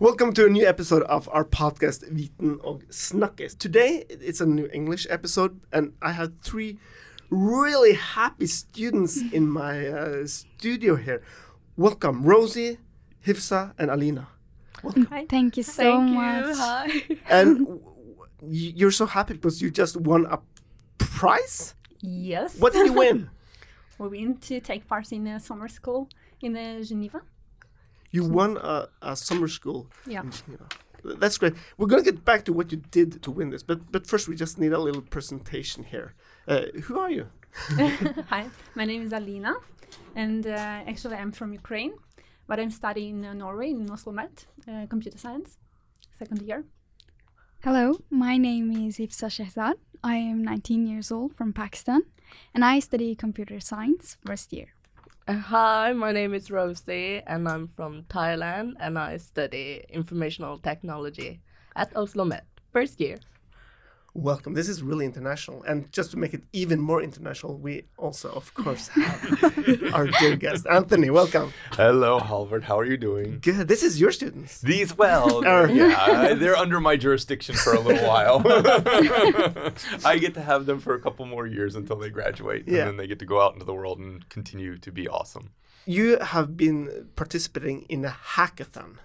Welcome to a new episode of our podcast Viten og Snakkes. Today it's a new English episode, and I have three really happy students in my uh, studio here. Welcome, Rosy, Hifza, and Alina. Hi. Thank you so Thank much. you. Hi. And w- w- you're so happy because you just won a prize. Yes. What did you win? we went to take part in a summer school in uh, Geneva. You won a, a summer school Yeah. in Geneva. That's great. We're gonna get back to what you did to win this, but but first we just need a little presentation here. Uh, who are you? Hi. My name is Alina, and uh, actually I'm from Ukraine, but I'm studying in uh, Norway in Oslo Met, uh, computer science, second year. Hello, my name is Hifza Shahzad. I am 19 years old from Pakistan, and I study computer science first year. Hi, my name is Rosy, and I'm from Thailand, and I study informational technology at Oslo Met, first year. Welcome. This is really international, and just to make it even more international, we also, of course, have our dear guest Anthony. Welcome. Hello, Halvard. How are you doing? Good. This is your students. These, well, Or- yeah, they're under my jurisdiction for a little while. I get to have them for a couple more years until they graduate, Yeah. and then they get to go out into the world and continue to be awesome. You have been participating in a hackathon.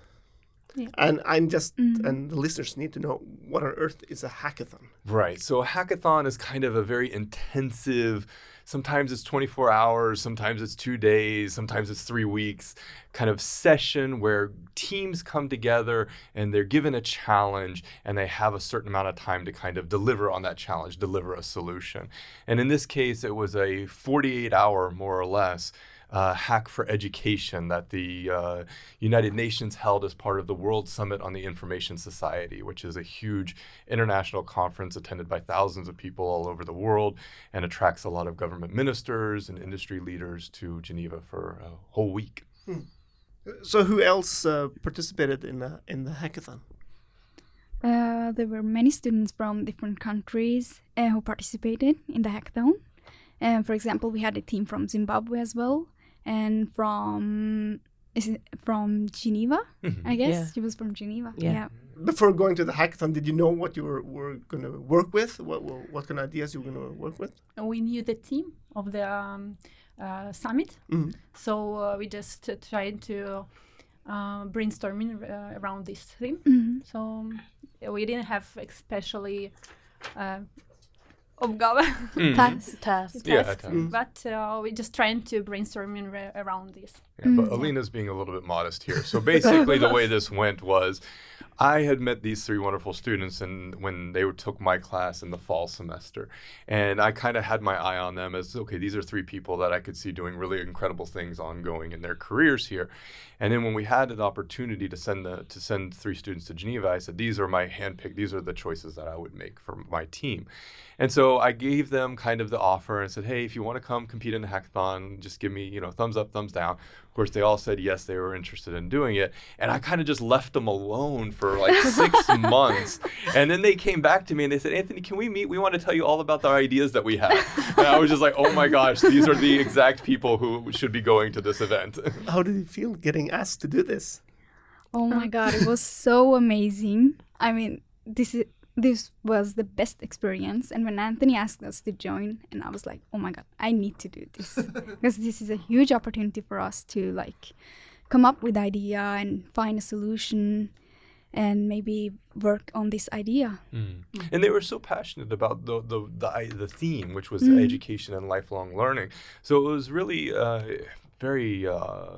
Yeah. And I'm just, mm-hmm. and the listeners need to know what on earth is a hackathon. Right. So a hackathon is kind of a very intensive. Sometimes it's 24 hours, sometimes it's two days, sometimes it's three weeks kind of session where teams come together and they're given a challenge and they have a certain amount of time to kind of deliver on that challenge, deliver a solution. And in this case, it was a 48 hour, more or less, uh, hack for education that the uh, United Nations held as part of the World Summit on the Information Society, which is a huge international conference attended by thousands of people all over the world and attracts a lot of government ministers and industry leaders to Geneva for a whole week. So, who else uh, participated in the in the hackathon? Uh, there were many students from different countries uh, who participated in the hackathon. Uh, for example, we had a team from Zimbabwe as well, and from is it from Geneva? I guess Yeah. she was from Geneva. Yeah. Before going to the hackathon, did you know what you were, were going to work with? What, what what kind of ideas you were going to work with? We knew the team of the um, uh, summit, Mhm. so uh, we just uh, tried to uh, brainstorming uh, around this theme. Mhm. So um, we didn't have especially uh, uppgave. Task. Task. Yeah, task, task. but uh, we just trying to brainstorming re- around this. Yeah, but Alina's being a little bit modest here. So basically, the way this went was I had met these three wonderful students and when they took my class in the fall semester. And I kind of had my eye on them as okay, these are three people that I could see doing really incredible things ongoing in their careers here. And then when we had an opportunity to send the to send three students to Geneva, I said, these are my handpicked, these are the choices that I would make for my team. And so I gave them kind of the offer and said, hey, if you want to come compete in the hackathon, just give me, you know, thumbs up, thumbs down. Of course, they all said yes, they were interested in doing it. And I kind of just left them alone for like six months. And then they came back to me and they said, Anthony, can we meet? We want to tell you all about the ideas that we have. And I was just like, oh my gosh, these are the exact people who should be going to this event. How did you feel getting asked to do this? Oh my oh. god, it was so amazing. I mean, this is this was the best experience. And when Anthony asked us to join, and I was like, oh my god, I need to do this because this is a huge opportunity for us to like come up with idea and find a solution and maybe work on this idea. And they were so passionate about the the the, i- the theme, which was Mm. education and lifelong learning. So it was really uh, very uh,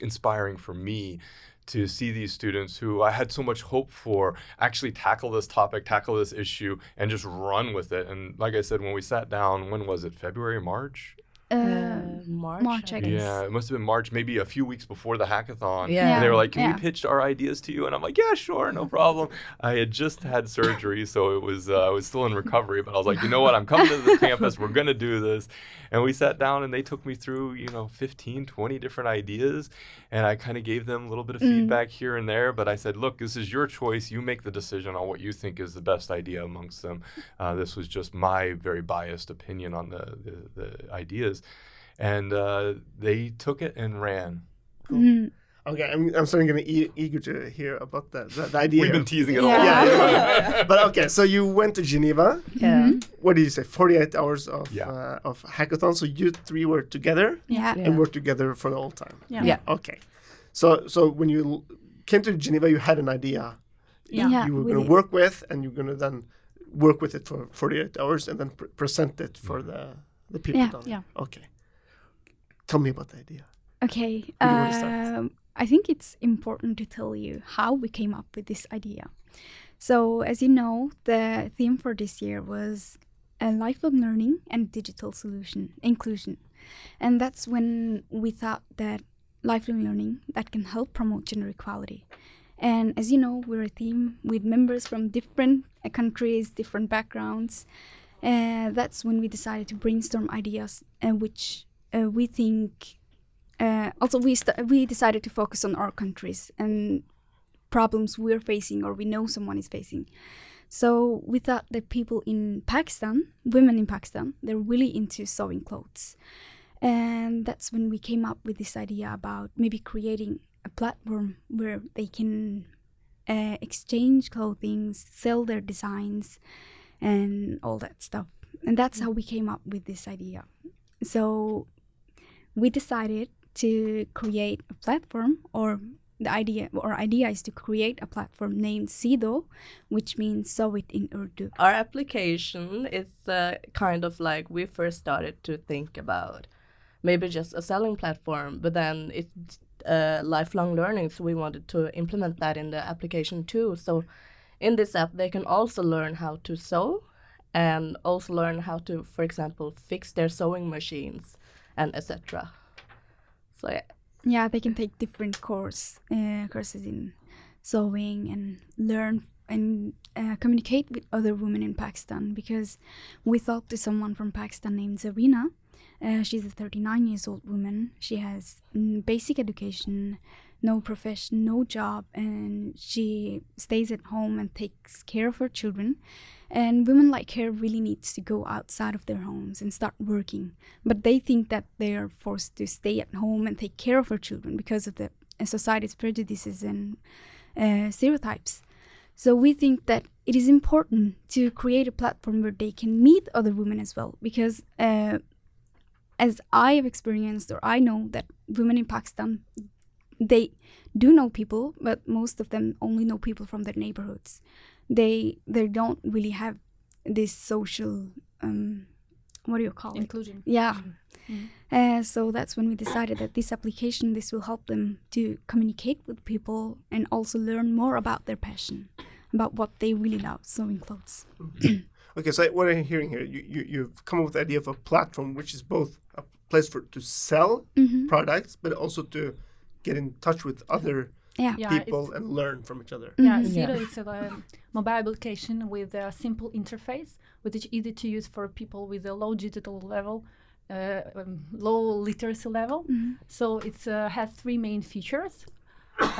inspiring for me to see these students who I had so much hope for actually tackle this topic, tackle this issue, and just run with it. And like I said, when we sat down, when was it? February, March? Uh, Uh, March. March, I guess. Yeah, it must have been March, maybe a few weeks before the hackathon. Yeah. And they were like, "Can Yeah. we pitch our ideas to you?" And I'm like, "Yeah, sure, no problem." I had just had surgery, so it was uh, I was still in recovery, but I was like, "You know what? I'm coming to the campus. We're gonna do this." And we sat down and they took me through, you know, 15, 20 different ideas, and I kind of gave them a little bit of feedback here and there. But I said, "Look, this is your choice. You make the decision on what you think is the best idea amongst them." Uh, this was just my very biased opinion on the the, the ideas, and uh, they took it and ran. Mm. Okay, I'm, I'm starting getting e- eager to hear about that, the, the idea. We've been teasing it Yeah. all. yeah, yeah. but okay, so you went to Geneva. Yeah. What did you say? 48 hours of Yeah. uh, of hackathon. So you three were together Yeah. Yeah. and worked together for the whole time. Yeah. Yeah. Okay. So so when you came to Geneva, you had an idea Yeah. Yeah, you were going to work with, and you're going to then work with it for 48 hours and then pr- present it for the the people. Yeah. down there. Yeah. Okay. Tell me about the idea. Okay. do you wanna start? Um, I think it's important to tell you how we came up with this idea. So, as you know, the theme for this year was a lifelong learning and digital solution inclusion, and that's when we thought that lifelong learning that can help promote gender equality. And as you know, we're a team with members from different uh, countries, different backgrounds. And that's when we decided to brainstorm ideas, uh, which uh, we think uh, also we we decided to focus on our countries and problems we're facing or we know someone is facing. So we thought that people in pakistan women in pakistan they're really into sewing clothes. And that's when we came up with this idea about maybe creating a platform where they can uh, exchange clothing sell their designs and all that stuff and that's how we came up with this idea so we decided to create a platform or the idea or idea is to create a platform named Sido, which means sew it in Urdu. Our application is uh, kind of like we first started to think about maybe just a selling platform, but then it's uh, lifelong learning, so we wanted to implement that in the application too. So in this app, they can also learn how to sew and also learn how to, for example, fix their sewing machines and etc. So yeah, Yeah, they can take different course uh, courses in sewing and learn and uh, communicate with other women in Pakistan because we talked to someone from Pakistan named Zarina. Uh, she's a 39 years old woman. She has basic education, no profession, no job, and she stays at home and takes care of her children. And women like her really needs to go outside of their homes and start working. But they think that they are forced to stay at home and take care of her children because of the uh, society's prejudices and uh, stereotypes. So we think that it is important to create a platform where they can meet other women as well, because uh, as I have experienced, or I know that women in Pakistan, they do know people, but most of them only know people from their neighborhoods. They they don't really have this social um, what do you call it? Inclusion. Yeah. Mhm. Uh, so that's when we decided that this application this will help them to communicate with people and also learn more about their passion, about what they really love, sewing clothes. Okay, so what I'm hearing here, you, you you've come up with the idea of a platform which is both a place for to sell hmm products, but also to get in touch with other Yeah. Yeah, people it's- and learn from each other. Yeah, Mhm. Sido Yeah. is a um, mobile application with a simple interface, which is easy to use for people with a low digital level, uh, um, low literacy level. Mhm. So it uh, has three main features: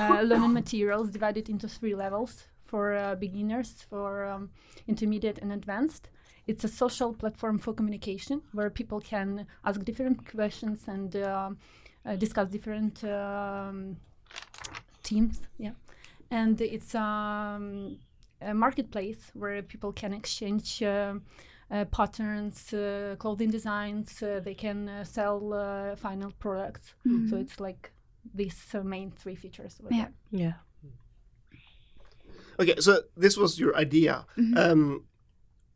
uh, learning materials divided into three levels for uh, beginners, for um, intermediate, and advanced. It's a social platform for communication where people can ask different questions and uh, uh, discuss different um, teams. Yeah, and it's um, a marketplace where people can exchange. Uh, uh, patterns, uh, clothing designs, uh, they can uh, sell uh, final products. Mhm. So it's like these uh, main three features. Yeah. there. yeah. Okay, so this was your idea. Mhm. Um,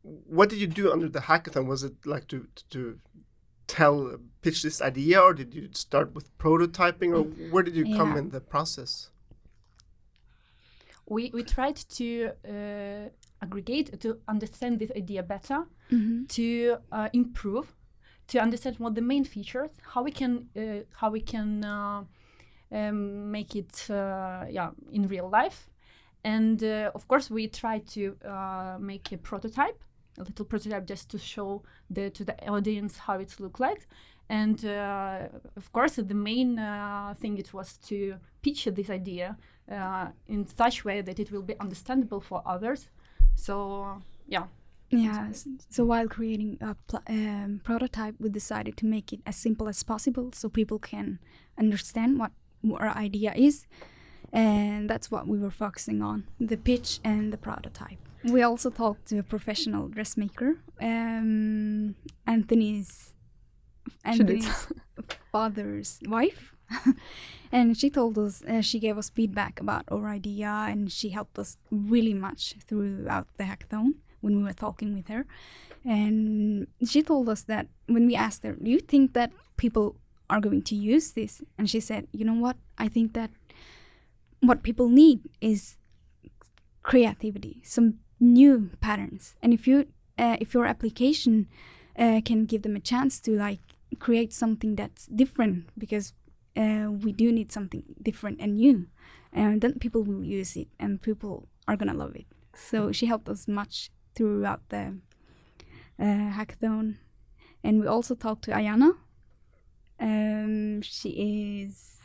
what did you do under the hackathon? Was it like to to tell, pitch this idea, or did you start with prototyping, or where did you come in the process? We, we tried to uh, aggregate, to understand this idea better, Mhm. to uh, improve, to understand what the main features, how we can uh, how we can uh, um, make it uh, yeah in real life, and uh, of course we tried to uh, make a prototype, a little prototype just to show the to the audience how it looked like, and uh, of course the main uh, thing it was to pitch this idea uh, in such way that it will be understandable for others. So yeah, Yeah. So while creating a um, prototype, we decided to make it as simple as possible so people can understand what our idea is, and that's what we were focusing on: the pitch and the prototype. We also talked to a professional dressmaker, um, Anthony's Anthony's father's wife. and she told us uh, she gave us feedback about our idea and she helped us really much throughout the hackathon when we were talking with her and she told us that when we asked her do you think that people are going to use this and she said you know what i think that what people need is creativity some new patterns. And if you uh, if your application uh, can give them a chance to like create something that's different because uh, we do need something different and new and then people will use it and people are gonna love it. So she helped us much throughout the uh, hackathon. And we also talked to ayana. Um, she is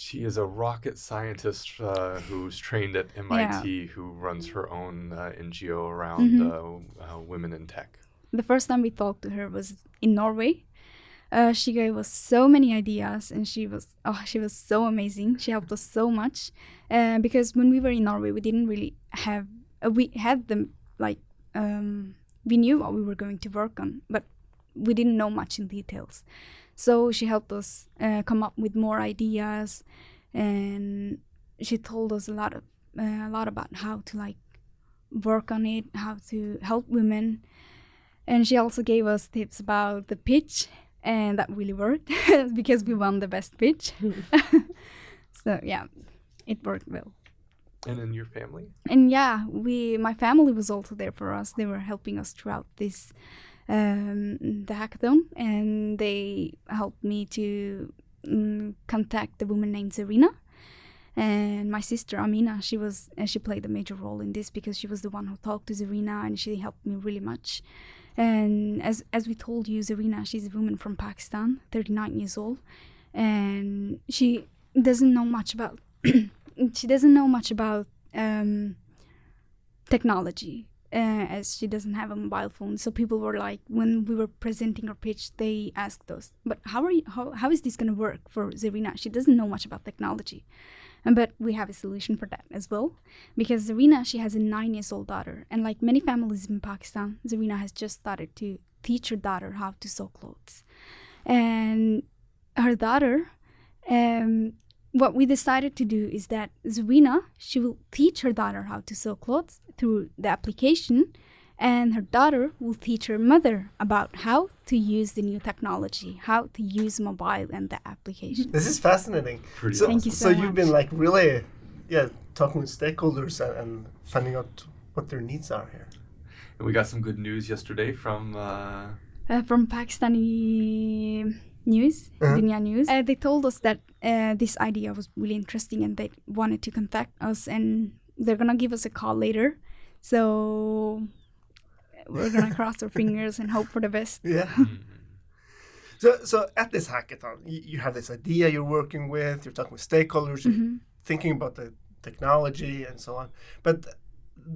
She is a rocket scientist uh, who's trained at MIT, who runs her own uh, NGO around Mhm. uh, uh, women in tech. the first time we talked to her was in Norway. Uh, she gave us so many ideas, and she was oh, she was so amazing. She helped us so much uh, because when we were in Norway, we didn't really have uh, we had them like um, we knew what we were going to work on, but we didn't know much in details. So she helped us uh, come up with more ideas, and she told us a lot of uh, a lot about how to like work on it, how to help women. And she also gave us tips about the pitch and that really worked because we won the best pitch. So yeah it worked well. And in your family? and yeah we my family was also there for us. They were helping us throughout this um, the hackathon and they helped me to um, contact the woman named Zarina. And my sister Amina she was uh, she played a major role in this because she was the one who talked to Zarina and she helped me really much. And as as we told you Zarina she's a woman from Pakistan 39 years old. And she doesn't know much about she doesn't know much about um, technology uh, as she doesn't have a mobile phone. So people were like when we were presenting our pitch they asked us but how are you how, how is this going to work for Zarina? She doesn't know much about technology. And but we have a solution for that as well because Zarina she has a nine years old daughter and like many families in Pakistan Zarina has just started to teach her daughter how to sew clothes. And her daughter um, what we decided to do is that Zarina she will teach her daughter how to sew clothes through the application and her daughter will teach her mother about how to use the new technology how to use mobile and the application This is fascinating. Pretty So, Thank you so so you've been like really, yeah, talking with stakeholders and, and finding out what their needs are here. And we got some good news yesterday from. Uh, uh, from Pakistani news, Uh-huh. Dunya News. Uh, they told us that uh, this idea was really interesting and they wanted to contact us and they're gonna give us a call later. So we're gonna cross our fingers and hope for the best. Yeah. So, so at this hackathon, you, you have this idea you're working with, you're talking with stakeholders, Mm-hmm. thinking about the technology and so on. But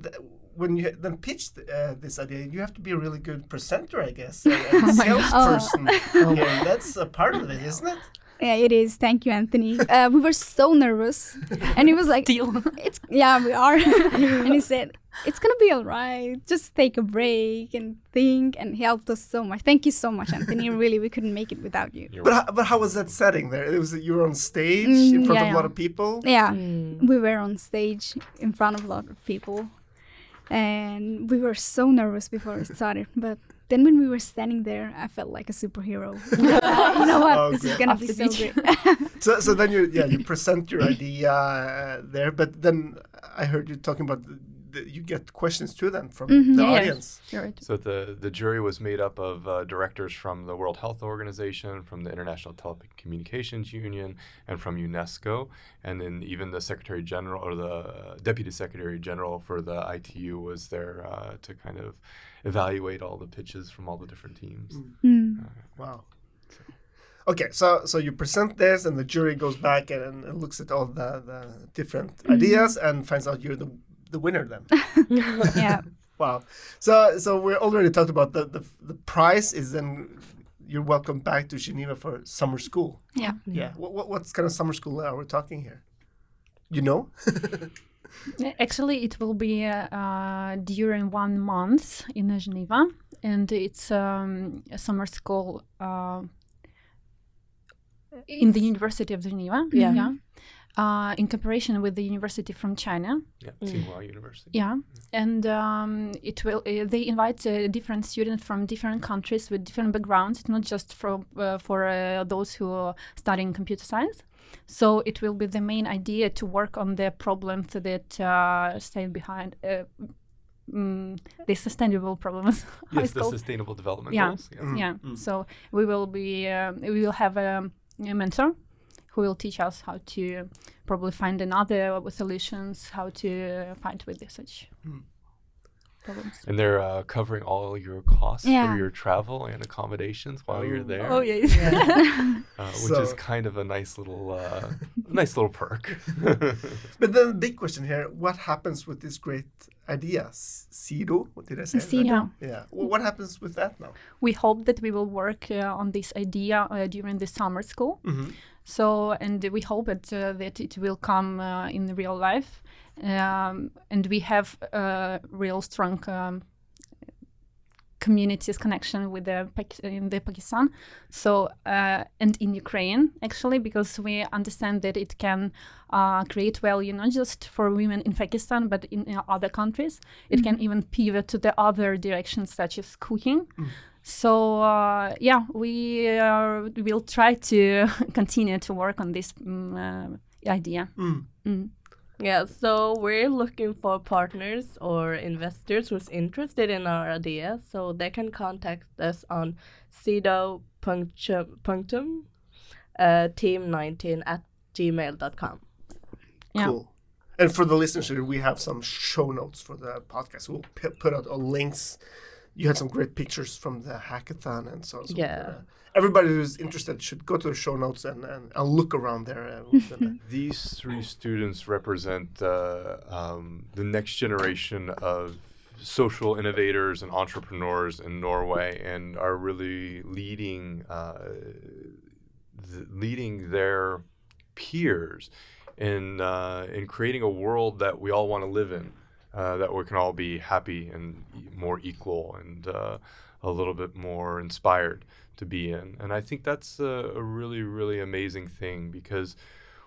th- when you then pitch uh, this idea, you have to be a really good presenter, I guess, and, and Oh my God. salesperson. here. That's a part of it, isn't it? Yeah, it is. Thank you, Anthony. Uh, we were so nervous, and he was like, Deal. "It's yeah, we are." and he said, "It's gonna be all right. Just take a break and think." And he helped us so much. Thank you so much, Anthony. really, we couldn't make it without you. you're But how, but how was that setting there? It was you were on stage Mm, in front yeah, of a lot of people. Yeah, Mm. we were on stage in front of a lot of people, and we were so nervous before it started. But then when we were standing there, I felt like a superhero. you know what? Oh, this is gonna Off be so beach. great. So, so then you yeah you present your idea uh, there, but then I heard you talking about the, the, you get questions to them from Mhm, the yeah. audience. Sure. So the the jury was made up of uh, directors from the World Health Organization, from the International Telecommunications Union, and from UNESCO, and then even the Secretary General or the uh, Deputy Secretary General for the ITU was there uh, to kind of evaluate all the pitches from all the different teams. Mm. Wow. Okay, so so you present this, and the jury goes back and, and looks at all the, the different Mm-hmm. ideas and finds out you're the the winner. Then, Yeah. wow. So so we already talked about the, the the prize is then you're welcome back to Geneva for summer school. Yeah. Yeah. What, what what's kind of summer school are we talking here? You know? Actually, it will be uh, uh, during one month in Geneva, and it's um, a summer school uh, in the University of Geneva. Yeah. Uh, in cooperation with the university from China. Yeah, Tsinghua University. Yeah, and um, it will. Uh, they invite uh, different students from different countries with different backgrounds. It's not just from uh, for uh, those who are studying computer science. So it will be the main idea to work on the problems that uh, stay behind. Uh, mm, the sustainable problems. Yes, the called? Sustainable Development Yeah. Goals. Yeah. Mm. yeah. So we will be. Um, we will have um, a mentor who will teach us how to probably find another solutions, how to fight with such Mm. problems. And they're uh, covering all your costs Yeah. for your travel and accommodations while you're Oh. there. Oh yes. uh, which is kind of a nice little, uh, nice little perk. But then the big question here: What happens with this great idea, S- SIDO? What did I say? SIDO. Yeah. Yeah. Well, what happens with that now? we hope that we will work uh, on this idea uh, during the summer school. Mhm. So, and we hope it, uh, that it will come uh, in real life. Um, and we have a real strong um, communities connection with the in the Pakistan. So, uh, and in Ukraine actually, because we understand that it can uh, create value not just for women in Pakistan but in, uh, other countries. It can even pivot to the other directions such as cooking. So uh, yeah, we uh, will try to continue to work on this uh, idea. Mm. Mm. Yeah, so we're looking for partners or investors who's interested in our idea, so they can contact us on sido punctum uh, team19 at gmail.com. Yeah. Cool. And for the listeners, we have some show notes for the podcast. We'll p- put out all links. You had some great pictures from the hackathon and so on. So, Yeah. uh, everybody who's interested should go to the show notes and, and, and look around there. Uh, uh, These three students represent uh, um, the next generation of social innovators and entrepreneurs in Norway, and are really leading uh, th- leading their peers in uh, in creating a world that we all want to live in, uh, that we can all be happy and more equal and uh, a little bit more inspired to be in. And I think that's a, a really really amazing thing because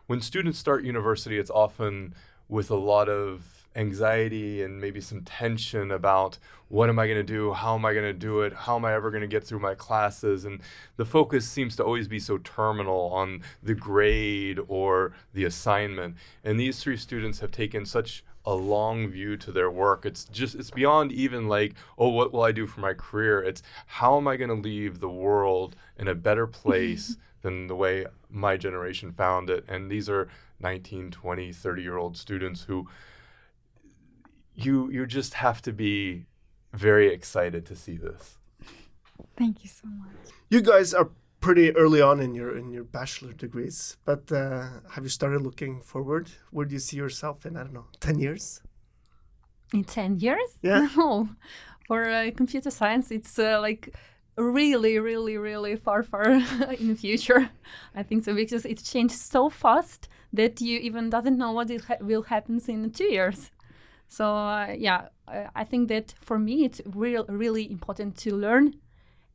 when students start university, it's often with a lot of anxiety and maybe some tension about what am I going to do? How am I going to do it? How am I ever going to get through my classes? And the focus seems to always be so terminal on the grade or the assignment. And these three students have taken such a long view to their work. It's just, it's beyond even like, oh, what will I do for my career? It's how am I going to leave the world in a better place than the way my generation found it? And these are 19, 20, 30 year old students who you you just have to be very excited to see this. Thank you so much. you guys are pretty early on in your in your bachelor degrees, but uh, have you started looking forward? Where do you see yourself in? I don't know, ten years? In ten years? Yeah. No, for uh, computer science, it's uh, like really, really, really far, far in the future. I think so because it changed so fast that you even doesn't know what it ha- will happen in two years. So uh, yeah, I, I think that for me it's real, really important to learn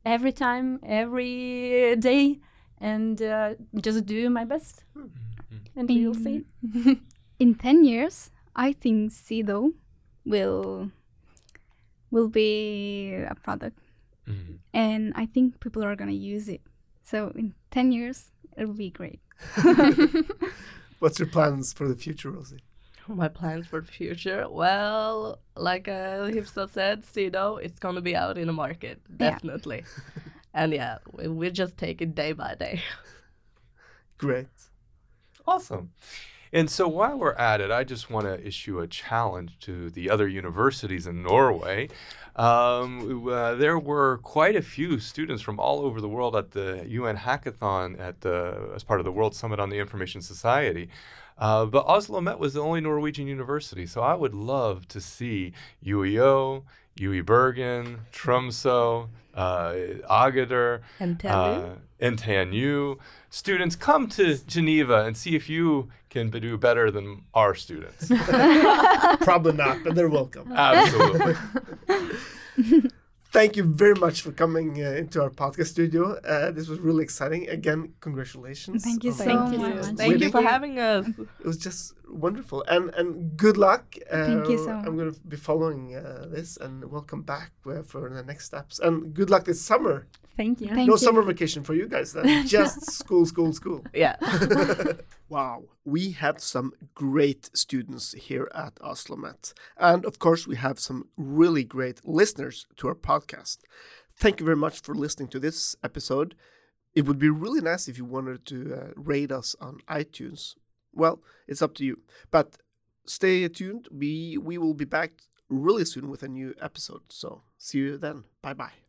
every time, every day, and uh, just do my best, and we'll see. In 10 years, I think Sido will will be a product and I think people are going to use it. So in 10 years, it will be great. What's your plans for the future, Rosy? My plans for the future? Well, like uh, Hifza said, Sido, it's going to be out in the market, Yeah. definitely. and yeah, we, we just take it day by day. Great. Awesome. And so while we're at it, I just want to issue a challenge to the other universities in Norway. Um, uh, there were quite a few students from all over the world at the UN Hackathon at the, as part of the World Summit on the Information Society. Uh, but Oslo Met was the only Norwegian university, so I would love to see UiO, UE Bergen, Tromsø, uh, Agder, And tell you. uh, NTNU. Students, come to Geneva and see if you can do better than our students. Probably not, but they're welcome. Absolutely. Thank you very much for coming uh, into our podcast studio. Uh, this was really exciting. Again, congratulations. Thank you so Thank you much. much. Thank you for having us. It was just wonderful, and and good luck. Uh, Thank you so much. I'm going to be following uh, this, and welcome back uh, for the next steps. And good luck this summer. Thank you. Thank no you. summer vacation for you guys. Then just school, school, school. Yeah. Wow, we have some great students here at Oslomet. And of course, we have some really great listeners to our podcast. Thank you very much for listening to this episode. It would be really nice if you wanted to uh, rate us on iTunes. Well, it's up to you. But stay tuned. We we will be back really soon with a new episode. So see you then. Bye bye.